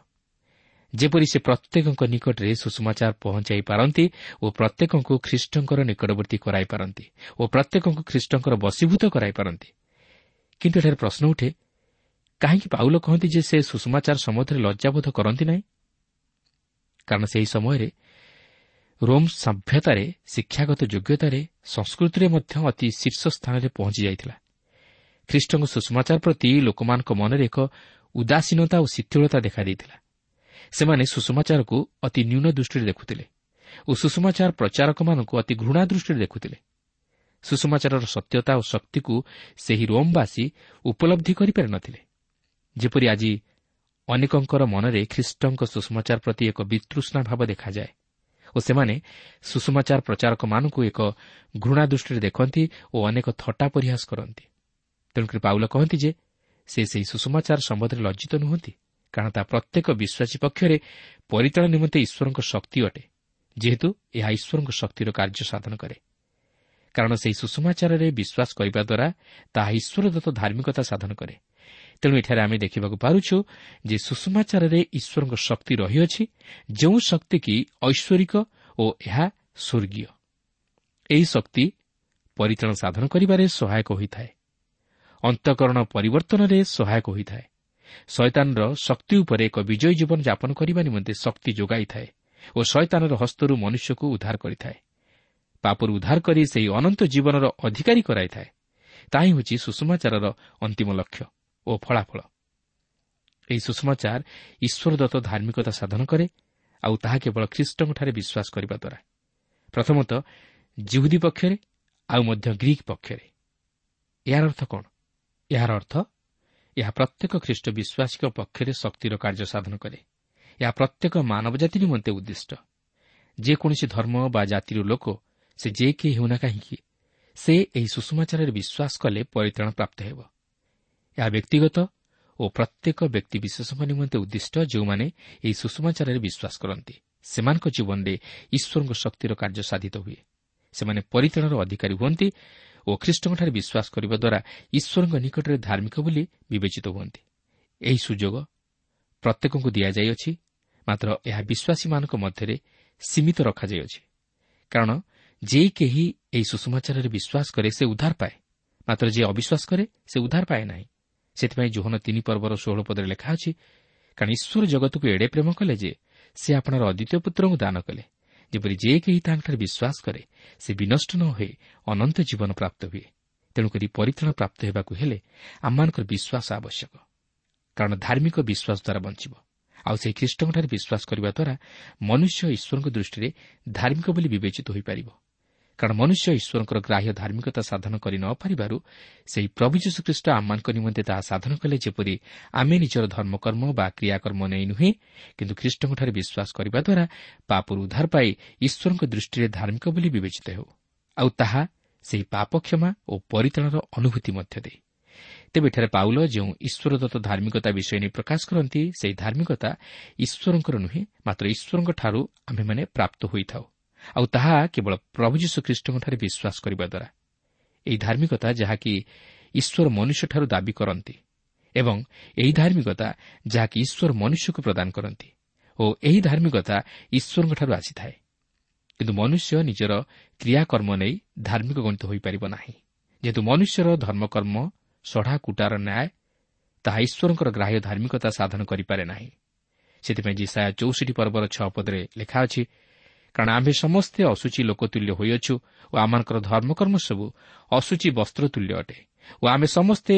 ଯେପରି ସେ ପ୍ରତ୍ୟେକଙ୍କ ନିକଟରେ ସୁଷମାଚାର ପହଞ୍ଚାଇ ପାରନ୍ତି ଓ ପ୍ରତ୍ୟେକଙ୍କୁ ଖ୍ରୀଷ୍ଟଙ୍କର ନିକଟବର୍ତ୍ତୀ କରାଇପାରନ୍ତି ଓ ପ୍ରତ୍ୟେକଙ୍କୁ ଖ୍ରୀଷ୍ଟଙ୍କର ବଶୀଭୂତ କରାଇପାରନ୍ତି କିନ୍ତୁ ଏଠାରେ ପ୍ରଶ୍ନ ଉଠେ କାହିଁକି ପାଉଲ କହନ୍ତି ଯେ ସେ ସୁଷମାଚାର ସମ୍ବନ୍ଧରେ ଲଜ୍ଜାବୋଧ କରନ୍ତି ନାହିଁ? କାରଣ ସେହି ସମୟରେ ରୋମ୍ ସଭ୍ୟତାରେ ଶିକ୍ଷାଗତ ଯୋଗ୍ୟତାରେ ସଂସ୍କୃତିରେ ମଧ୍ୟ ଅତି ଶୀର୍ଷ ସ୍ଥାନରେ ପହଞ୍ଚି ଯାଇଥିଲା। ଖ୍ରୀଷ୍ଟଙ୍କ ସୁଷମାଚାର ପ୍ରତି ଲୋକମାନଙ୍କ ମନରେ ଏକ ଉଦାସୀନତା ଓ ଶିଥିଳତା ଦେଖାଦେଇଥିଲା। ସେମାନେ ସୁଷମାଚାରକୁ ଅତି ନ୍ୟୁନ ଦୃଷ୍ଟିରେ ଦେଖୁଥିଲେ ଓ ସୁଷମାଚାର ପ୍ରଚାରକମାନଙ୍କୁ ଅତି ଘୃଣା ଦୃଷ୍ଟିରେ ଦେଖୁଥିଲେ। ସୁଷମାଚାରର ସତ୍ୟତା ଓ ଶକ୍ତିକୁ ସେହି ରୋମ୍ବାସୀ ଉପଲବ୍ଧି କରିପାରି ନଥିଲେ ଯେପରି ଆଜି ଅନେକଙ୍କର ମନରେ ଖ୍ରୀଷ୍ଟଙ୍କ ସୁଷମାଚାର ପ୍ରତି ଏକ ବିତୃଷ୍ଣା ଭାବ ଦେଖାଯାଏ ଓ ସେମାନେ ସୁଷମାଚାର ପ୍ରଚାରକମାନଙ୍କୁ ଏକ ଘୃଣା ଦୃଷ୍ଟିରେ ଦେଖନ୍ତି ଓ ଅନେକ ଥଟ୍ଟା ପରିହାସ କରନ୍ତି। ତେଣୁକରି ପାଉଲ କହନ୍ତି ଯେ ସେ ସେହି ସୁଷମାଚାର ସମ୍ବନ୍ଧରେ ଲଜ୍ଜିତ ନୁହନ୍ତି। କାରଣ ତାହା ପ୍ରତ୍ୟେକ ବିଶ୍ୱାସୀ ପକ୍ଷରେ ପରିତାଣ ନିମନ୍ତେ ଈଶ୍ୱରଙ୍କ ଶକ୍ତି ଅଟେ ଯେହେତୁ ଏହା ଈଶ୍ୱରଙ୍କ ଶକ୍ତିର କାର୍ଯ୍ୟ ସାଧନ କରେ କାରଣ ସେହି ସୁଷମାଚାରରେ ବିଶ୍ୱାସ କରିବା ଦ୍ୱାରା ତାହା ଈଶ୍ୱରଦତ୍ତ ଧାର୍ମିକତା ସାଧନ କରେ ତେଣୁ ଏଠାରେ ଆମେ ଦେଖିବାକୁ ପାରୁଛୁ ଯେ ସୁଷମାଚାରରେ ଈଶ୍ୱରଙ୍କ ଶକ୍ତି ରହିଅଛି ଯେଉଁ ଶକ୍ତି କି ଐଶ୍ୱରିକ ଓ ଏହା ସ୍ୱର୍ଗୀୟ। ଏହି ଶକ୍ତି ପରିତାଣ ସାଧନ କରିବାରେ ସହାୟକ ହୋଇଥାଏ। ଅନ୍ତଃକରଣ ପରିବର୍ତ୍ତନରେ ସହାୟକ ହୋଇଥାଏ। ଶୈତାନର ଶକ୍ତି ଉପରେ ଏକ ବିଜୟୀ ଜୀବନ ଯାପନ କରିବା ନିମନ୍ତେ ଶକ୍ତି ଯୋଗାଇଥାଏ ଓ ଶୈତାନର ହସ୍ତରୁ ମନୁଷ୍ୟକୁ ଉଦ୍ଧାର କରିଥାଏ। ପାପରୁ ଉଦ୍ଧାର କରି ସେହି ଅନନ୍ତ ଜୀବନର ଅଧିକାରୀ କରାଇଥାଏ। ତାହା ହିଁ ହେଉଛି ସୁଷମାଚାରର ଅନ୍ତିମ ଲକ୍ଷ୍ୟ ଓ ଫଳାଫଳ। ଏହି ସୁଷମାଚାର ଈଶ୍ୱରଦତ୍ତ ଧାର୍ମିକତା ସାଧନ କରେ ଆଉ ତାହା କେବଳ ଖ୍ରୀଷ୍ଟଙ୍କଠାରେ ବିଶ୍ୱାସ କରିବା ଦ୍ୱାରା। ପ୍ରଥମତଃ ଜିହୁଦୀ ପକ୍ଷରେ ଆଉ ମଧ୍ୟ ଗ୍ରୀକ୍ ପକ୍ଷରେ। ଏହାର ଅର୍ଥ କ'ଣ? ଏହାର ଅର୍ଥ ଏହା ପ୍ରତ୍ୟେକ ଖ୍ରୀଷ୍ଟ ବିଶ୍ୱାସୀଙ୍କ ପକ୍ଷରେ ଶକ୍ତିର କାର୍ଯ୍ୟ ସାଧନ କରେ। ଏହା ପ୍ରତ୍ୟେକ ମାନବ ଜାତି ନିମନ୍ତେ ଉଦ୍ଦିଷ୍ଟ। ଯେକୌଣସି ଧର୍ମ ବା ଜାତିର ଲୋକ ସେ ଯେ କେହି ହେଉନା କାହିଁକି ସେ ଏହି ସୁଷମାଚାରରେ ବିଶ୍ୱାସ କଲେ ପରିତ୍ରାଣ ପ୍ରାପ୍ତ ହେବ। ଏହା ବ୍ୟକ୍ତିଗତ ଓ ପ୍ରତ୍ୟେକ ବ୍ୟକ୍ତିବିଶେଷଙ୍କ ନିମନ୍ତେ ଉଦ୍ଦିଷ୍ଟ ଯେଉଁମାନେ ଏହି ସୁଷମାଚାରରେ ବିଶ୍ୱାସ କରନ୍ତି। ସେମାନଙ୍କ ଜୀବନରେ ଈଶ୍ୱରଙ୍କ ଶକ୍ତିର କାର୍ଯ୍ୟ ସାଧିତ ହୁଏ। ସେମାନେ ପରିତ୍ରାଣର ଅଧିକାରୀ ହୁଅନ୍ତି ଓ ଖ୍ରୀଷ୍ଟଙ୍କଠାରେ ବିଶ୍ୱାସ କରିବା ଦ୍ୱାରା ଈଶ୍ୱରଙ୍କ ନିକଟରେ ଧାର୍ମିକ ବୋଲି ବିବେଚିତ ହୁଅନ୍ତି। ଏହି ସୁଯୋଗ ପ୍ରତ୍ୟେକଙ୍କୁ ଦିଆଯାଇଅଛି ମାତ୍ର ଏହା ବିଶ୍ୱାସୀମାନଙ୍କ ମଧ୍ୟରେ ସୀମିତ ରଖାଯାଇଅଛି। କାରଣ ଯେ କେହି ଏହି ସୁଷମାଚାରରେ ବିଶ୍ୱାସ କରେ ସେ ଉଦ୍ଧାର ପାଏ। ମାତ୍ର ଯିଏ ଅବିଶ୍ୱାସ କରେ ସେ ଉଦ୍ଧାର ପାଏ ନାହିଁ। ସେଥିପାଇଁ ଜୋହନ ତିନି ପର୍ବର ଷୋହଳ ପଦରେ ଲେଖା ଅଛି କାରଣ ଈଶ୍ୱର ଜଗତକୁ ଏଡ଼େ ପ୍ରେମ କଲେ ଯେ ସେ ଆପଣର ଅଦ୍ୱିତୀୟ ପୁତ୍ରଙ୍କୁ ଦାନ କଲେ। ଯେପରି ଯେ କେହି ତାଙ୍କଠାରେ ବିଶ୍ୱାସ କରେ ସେ ବିନଷ୍ଟ ନ ହୋଇ ଅନନ୍ତ ଜୀବନ ପ୍ରାପ୍ତ ହୁଏ। ତେଣୁକରି ପରିତ୍ରାଣ ପ୍ରାପ୍ତ ହେବାକୁ ହେଲେ ଆମମାନଙ୍କର ବିଶ୍ୱାସ ଆବଶ୍ୟକ। କାରଣ ଧାର୍ମିକ ବିଶ୍ୱାସ ଦ୍ୱାରା ବଞ୍ଚିବ। ଆଉ ସେହି ଖ୍ରୀଷ୍ଟଙ୍କଠାରେ ବିଶ୍ୱାସ କରିବା ଦ୍ୱାରା ମନୁଷ୍ୟ ଈଶ୍ୱରଙ୍କ ଦୃଷ୍ଟିରେ ଧାର୍ମିକ ବୋଲି ବିବେଚିତ ହୋଇପାରିବ। କାରଣ ମନୁଷ୍ୟ ଈଶ୍ୱରଙ୍କର ଗ୍ରାହ୍ୟ ଧାର୍ମିକତା ସାଧନ କରି ନ ପାରିବାରୁ ସେହି ପ୍ରଭୁ ଯୀଶୁଖ୍ରୀଷ୍ଟ ଆମମାନଙ୍କ ନିମନ୍ତେ ତାହା ସାଧନ କଲେ ଯେପରି ଆମେ ନିଜର ଧର୍ମକର୍ମ ବା କ୍ରିୟାକର୍ମ ନେଇ ନୁହେଁ କିନ୍ତୁ ଖ୍ରୀଷ୍ଟଙ୍କଠାରେ ବିଶ୍ୱାସ କରିବା ଦ୍ୱାରା ପାପରୁ ଉଦ୍ଧାର ପାଇ ଈଶ୍ୱରଙ୍କ ଦୃଷ୍ଟିରେ ଧାର୍ମିକ ବୋଲି ବିବେଚିତ ହେଉ। ଆଉ ତାହା ସେହି ପାପ କ୍ଷମା ଓ ପରିତାଣର ଅନୁଭୂତି ମଧ୍ୟ ଦେଇ। ତେବେ ଏଠାରେ ପାଉଲ ଯେଉଁ ଈଶ୍ୱରଦତ୍ତ ଧାର୍ମିକତା ବିଷୟ ନେଇ ପ୍ରକାଶ କରନ୍ତି ସେହି ଧାର୍ମିକତା ଈଶ୍ୱରଙ୍କର ନୁହେଁ ମାତ୍ର ଈଶ୍ୱରଙ୍କଠାରୁ ଆମ୍ଭେମାନେ ପ୍ରାପ୍ତ ହୋଇଥାଉ। ଆଉ ତାହା କେବଳ ପ୍ରଭୁ ଯୀଶୁଖ୍ରୀଷ୍ଟଙ୍କଠାରେ ବିଶ୍ୱାସ କରିବା ଦ୍ୱାରା। ଏହି ଧାର୍ମିକତା ଯାହାକି ଈଶ୍ୱର ମନୁଷ୍ୟଠାରୁ ଦାବି କରନ୍ତି ଏବଂ ଏହି ଧାର୍ମିକତା ଯାହାକି ଈଶ୍ୱର ମନୁଷ୍ୟକୁ ପ୍ରଦାନ କରନ୍ତି ଓ ଏହି ଧାର୍ମିକତା ଈଶ୍ୱରଙ୍କଠାରୁ ଆସିଥାଏ। କିନ୍ତୁ ମନୁଷ୍ୟ ନିଜର କ୍ରିୟାକର୍ମ ନେଇ ଧାର୍ମିକ ଗଣିତ ହୋଇପାରିବ ନାହିଁ। ଯେହେତୁ ମନୁଷ୍ୟର ଧର୍ମକର୍ମ ସଢ଼ା କୁଟାର ନ୍ୟାୟ ତାହା ଈଶ୍ୱରଙ୍କର ଗ୍ରାହ୍ୟ ଧାର୍ମିକତା ସାଧନ କରିପାରେ ନାହିଁ। ସେଥିପାଇଁ ଜିସାୟା ଚଉଷଠି ପର୍ବର ଛଅ ପଦରେ ଲେଖା ଅଛି କାରଣ ଆମ୍ଭେ ସମସ୍ତେ ଅସୁଚି ଲୋକତୁଲ୍ୟ ହୋଇଅଛୁ ଓ ଆମମାନଙ୍କର ଧର୍ମକର୍ମ ସବୁ ଅସୁଚି ବସ୍ତ୍ରତୁଲ୍ୟ ଅଟେ ଓ ଆମେ ସମସ୍ତେ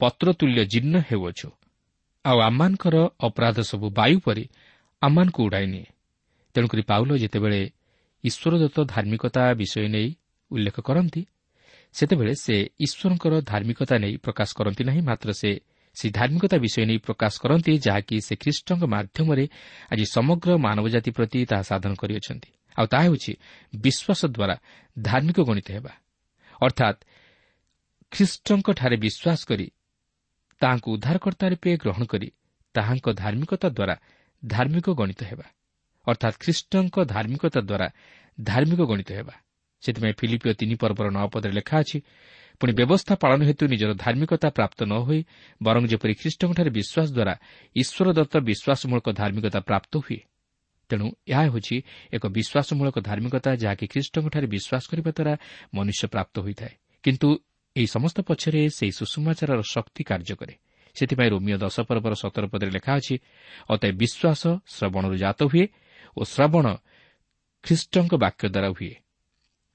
ପତ୍ରତୁଲ୍ୟ ଜୀର୍ଣ୍ଣ ହେଉଅଛୁ। ଆଉ ଆମମାନଙ୍କର ଅପରାଧ ସବୁ ବାୟୁ ପରି ଆମମାନଙ୍କୁ ଉଡ଼ାଇ ନିଏ। ତେଣୁକରି ପାଉଲ ଯେତେବେଳେ ଈଶ୍ୱରଦତ୍ତ ଧାର୍ମିକତା ବିଷୟ ନେଇ ଉଲ୍ଲେଖ କରନ୍ତି ସେତେବେଳେ ସେ ଈଶ୍ୱରଙ୍କର ଧାର୍ମିକତା ନେଇ ପ୍ରକାଶ କରନ୍ତି ନାହିଁ ମାତ୍ର ସେ ସେହି ଧାର୍ମିକତା ବିଷୟ ନେଇ ପ୍ରକାଶ କରନ୍ତି ଯାହାକି ସେ ଖ୍ରୀଷ୍ଟଙ୍କ ମାଧ୍ୟମରେ ଆଜି ସମଗ୍ର ମାନବ ଜାତି ପ୍ରତି ତାହା ସାଧନ କରିଅଛନ୍ତି। ଆଉ ତାହା ହେଉଛି ବିଶ୍ୱାସ ଦ୍ୱାରା ଧାର୍ମିକ ଗଣିତ ହେବା। ଅର୍ଥାତ୍ ଖ୍ରୀଷ୍ଟଙ୍କଠାରେ ବିଶ୍ୱାସ କରି ତାହାଙ୍କୁ ଉଦ୍ଧାରକର୍ତ୍ତା ରୂପେ ଗ୍ରହଣ କରି ତାହାଙ୍କ ଧାର୍ମିକତା ଦ୍ୱାରା ଧାର୍ମିକ ଗଣିତ ହେବା। ଅର୍ଥାତ୍ ଖ୍ରୀଷ୍ଟଙ୍କ ଧାର୍ମିକତା ଦ୍ୱାରା ଧାର୍ମିକ ଗଣିତ ହେବା। ସେଥିପାଇଁ ଫିଲିପିଓ ତିନି ପର୍ବର ନଅ ପଦରେ ଲେଖା ଅଛି ପୁଣି ବ୍ୟବସ୍ଥା ପାଳନ ହେତୁ ନିଜର ଧାର୍ମିକତା ପ୍ରାପ୍ତ ନ ହୋଇ ବରଂ ଯେପରି ଖ୍ରୀଷ୍ଟଙ୍କଠାରେ ବିଶ୍ୱାସ ଦ୍ୱାରା ଈଶ୍ୱର ଦତ୍ତ ବିଶ୍ୱାସମୂଳକ ଧାର୍ମିକତା ପ୍ରାପ୍ତ ହୁଏ ତେଣୁ ଏହା ହେଉଛି ଏକ ବିଶ୍ୱାସମୂଳକ ଧାର୍ମିକତା ଯାହାକି ଖ୍ରୀଷ୍ଟଙ୍କଠାରେ ବିଶ୍ୱାସ କରିବା ଦ୍ୱାରା ମନୁଷ୍ୟ ପ୍ରାପ୍ତ ହୋଇଥାଏ। କିନ୍ତୁ ଏହି ସମସ୍ତ ପଛରେ ସେହି ସୁଷମାଚାରର ଶକ୍ତି କାର୍ଯ୍ୟ କରେ। ସେଥିପାଇଁ ରୋମିଓ ଦଶ ପର୍ବର ସତର ପଦରେ ଲେଖା ଅଛି ଅତଏ ବିଶ୍ୱାସ ଶ୍ରବଣରୁ ଜାତ ହୁଏ ଓ ଶ୍ରବଣ ଖ୍ରୀଷ୍ଟଙ୍କ ବାକ୍ୟ ଦ୍ୱାରା ହୁଏ।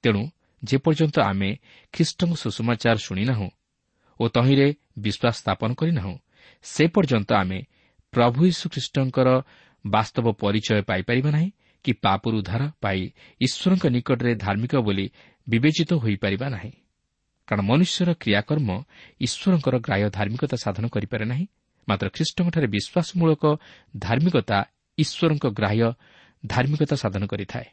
ତେଣୁ ଯେପର୍ଯ୍ୟନ୍ତ ଆମେ ଖ୍ରୀଷ୍ଟଙ୍କ ସୁଷମାଚାର ଶୁଣିନାହୁଁ ଓ ତହିଁରେ ବିଶ୍ୱାସ ସ୍ଥାପନ କରିନାହୁଁ ସେ ପର୍ଯ୍ୟନ୍ତ ଆମେ ପ୍ରଭୁ ଯୀଶୁଖ୍ରୀଷ୍ଟଙ୍କର ବାସ୍ତବ ପରିଚୟ ପାଇପାରିବା ନାହିଁ କି ପାପରୁ ଉଦ୍ଧାର ପାଇ ଈଶ୍ୱରଙ୍କ ନିକଟରେ ଧାର୍ମିକ ବୋଲି ବିବେଚିତ ହୋଇପାରିବା ନାହିଁ। କାରଣ ମନୁଷ୍ୟର କ୍ରିୟାକର୍ମ ଈଶ୍ୱରଙ୍କର ଗ୍ରାହ୍ୟ ଧାର୍ମିକତା ସାଧନ କରିପାରେ ନାହିଁ। ମାତ୍ର ଖ୍ରୀଷ୍ଟଙ୍କଠାରେ ବିଶ୍ୱାସମୂଳକ ଧାର୍ମିକତା ଈଶ୍ୱରଙ୍କ ଗ୍ରାହ୍ୟ ଧାର୍ମିକତା ସାଧନ କରିଥାଏ।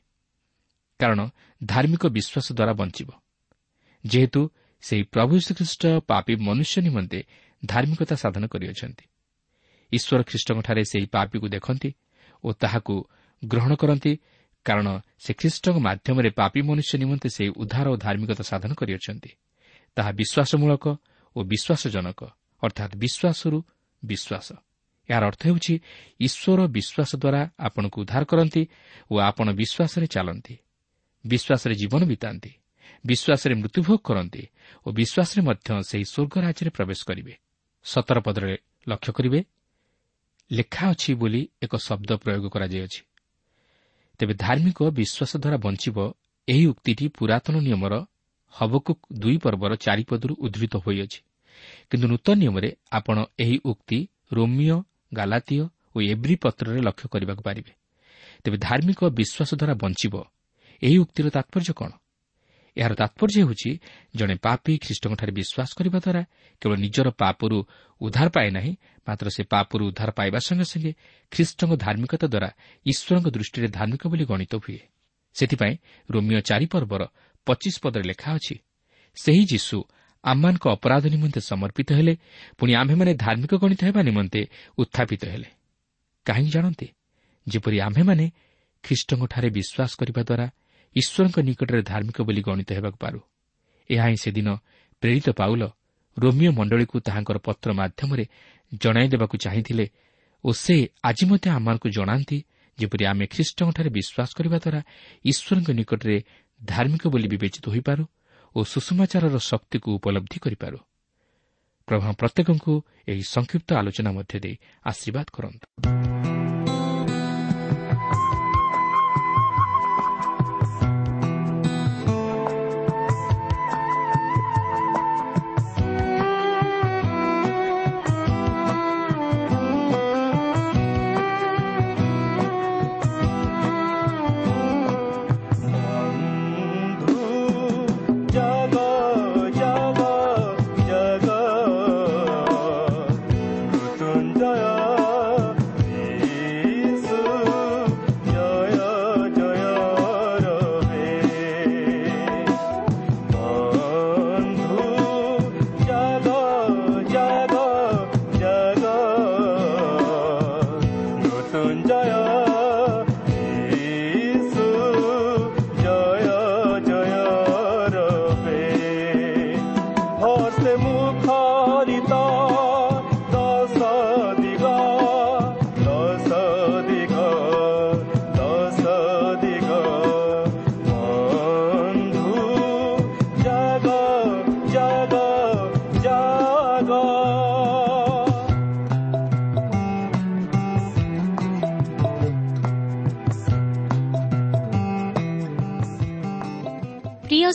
କାରଣ ଧାର୍ମିକ ବିଶ୍ୱାସ ଦ୍ୱାରା ବଞ୍ଚିବ। ଯେହେତୁ ସେହି ପ୍ରଭୁ ଶ୍ରୀଖ୍ରୀଷ୍ଟ ପାପୀ ମନୁଷ୍ୟ ନିମନ୍ତେ ଧାର୍ମିକତା ସାଧନ କରିଅଛନ୍ତି। ଈଶ୍ୱର ଖ୍ରୀଷ୍ଟଙ୍କଠାରେ ସେହି ପାପୀକୁ ଦେଖନ୍ତି ଓ ତାହାକୁ ଗ୍ରହଣ କରନ୍ତି କାରଣ ସେ ଖ୍ରୀଷ୍ଟଙ୍କ ମାଧ୍ୟମରେ ପାପୀ ମନୁଷ୍ୟ ନିମନ୍ତେ ସେହି ଉଦ୍ଧାର ଓ ଧାର୍ମିକତା ସାଧନ କରିଅଛନ୍ତି। ତାହା ବିଶ୍ୱାସମୂଳକ ଓ ବିଶ୍ୱାସଜନକ ଅର୍ଥାତ୍ ବିଶ୍ୱାସରୁ ବିଶ୍ୱାସ। ଏହାର ଅର୍ଥ ହେଉଛି ଈଶ୍ୱର ବିଶ୍ୱାସ ଦ୍ୱାରା ଆପଣଙ୍କୁ ଉଦ୍ଧାର କରନ୍ତି ଓ ଆପଣ ବିଶ୍ୱାସରେ ଚାଲନ୍ତି। ବିଶ୍ୱାସରେ ଜୀବନ ବିତାନ୍ତି ବିଶ୍ୱାସରେ ମୃତ୍ୟୁଭୋଗ କରନ୍ତି ଓ ବିଶ୍ୱାସରେ ମଧ୍ୟ ସେହି ସ୍ୱର୍ଗ ରାଜ୍ୟରେ ପ୍ରବେଶ କରିବେ। ସତର ପଦରେ ଲକ୍ଷ୍ୟ କରିବେ ଲେଖା ଅଛି ବୋଲି ଏକ ଶବ୍ଦ ପ୍ରୟୋଗ କରାଯାଇଅଛି। ତେବେ ଧାର୍ମିକ ବିଶ୍ୱାସ ଦ୍ୱାରା ବଞ୍ଚିବ ଏହି ଉକ୍ତିଟି ପୁରାତନ ନିୟମର ହବକୁ ଦୁଇ ପର୍ବର ଚାରିପଦରୁ ଉଦ୍ଧୃତ ହୋଇଅଛି। କିନ୍ତୁ ନୂତନ ନିୟମରେ ଆପଣ ଏହି ଉକ୍ତି ରୋମିଓ ଗାଲାତୀୟ ଓ ଏବ୍ରି ପତ୍ରରେ ଲକ୍ଷ୍ୟ କରିବାକୁ ପାରିବେ। ତେବେ ଧାର୍ମିକ ବିଶ୍ୱାସ ଦ୍ୱାରା ବଞ୍ଚିବ। ଏହି ଉକ୍ତିର ତାତ୍ପର୍ଯ୍ୟ କ'ଣ? ଏହାର ତାତ୍ପର୍ଯ୍ୟ ହେଉଛି ଜଣେ ପାପୀ ଖ୍ରୀଷ୍ଟଙ୍କଠାରେ ବିଶ୍ୱାସ କରିବା ଦ୍ୱାରା କେବଳ ନିଜର ପାପରୁ ଉଦ୍ଧାର ପାଏ ନାହିଁ ମାତ୍ର ସେ ପାପରୁ ଉଦ୍ଧାର ପାଇବା ସଙ୍ଗେ ସଙ୍ଗେ ଖ୍ରୀଷ୍ଟଙ୍କ ଧାର୍ମିକତା ଦ୍ୱାରା ଈଶ୍ୱରଙ୍କ ଦୃଷ୍ଟିରେ ଧାର୍ମିକ ବୋଲି ଗଣିତ ହୁଏ। ସେଥିପାଇଁ ରୋମିଓ ଚାରିପର୍ବର ପଚିଶ ପଦରେ ଲେଖା ଅଛି ସେହି ଯୀଶୁ ଆମମାନଙ୍କ ଅପରାଧ ନିମନ୍ତେ ସମର୍ପିତ ହେଲେ ପୁଣି ଆମ୍ଭେମାନେ ଧାର୍ମିକ ଗଣିତ ହେବା ନିମନ୍ତେ ଉତ୍ଥାପିତ ହେଲେ। କାହିଁକି ଜାଣନ୍ତି? ଯେପରି ଆମ୍ଭେମାନେ ଖ୍ରୀଷ୍ଟଙ୍କଠାରେ ବିଶ୍ୱାସ କରିବା ଦ୍ୱାରା ଈଶ୍ୱରଙ୍କ ନିକଟରେ ଧାର୍ମିକ ବୋଲି ଗଣିତ ହେବାକୁ ପାରୁ। ଏହା ହିଁ ସେଦିନ ପ୍ରେରିତ ପାଉଲ ରୋମିଓ ମଣ୍ଡଳୀକୁ ତାହାଙ୍କର ପତ୍ର ମାଧ୍ୟମରେ ଜଣାଇ ଦେବାକୁ ଚାହିଁଥିଲେ ଓ ସେ ଆଜି ମଧ୍ୟ ଆମମାନଙ୍କୁ ଜଣାନ୍ତି ଯେପରି ଆମେ ଖ୍ରୀଷ୍ଟଙ୍କଠାରେ ବିଶ୍ୱାସ କରିବା ଦ୍ୱାରା ଈଶ୍ୱରଙ୍କ ନିକଟରେ ଧାର୍ମିକ ବୋଲି ବିବେଚିତ ହୋଇପାରୁ ଓ ସୁଷମାଚାରର ଶକ୍ତିକୁ ଉପଲବ୍ଧି କରିପାରୁ। ପ୍ରଭା ପ୍ରତ୍ୟେକଙ୍କୁ ଏହି ସଂକ୍ଷିପ୍ତ ଆଲୋଚନା ମଧ୍ୟ ଦେଇ ଆଶୀର୍ବାଦ କରନ୍ତୁ।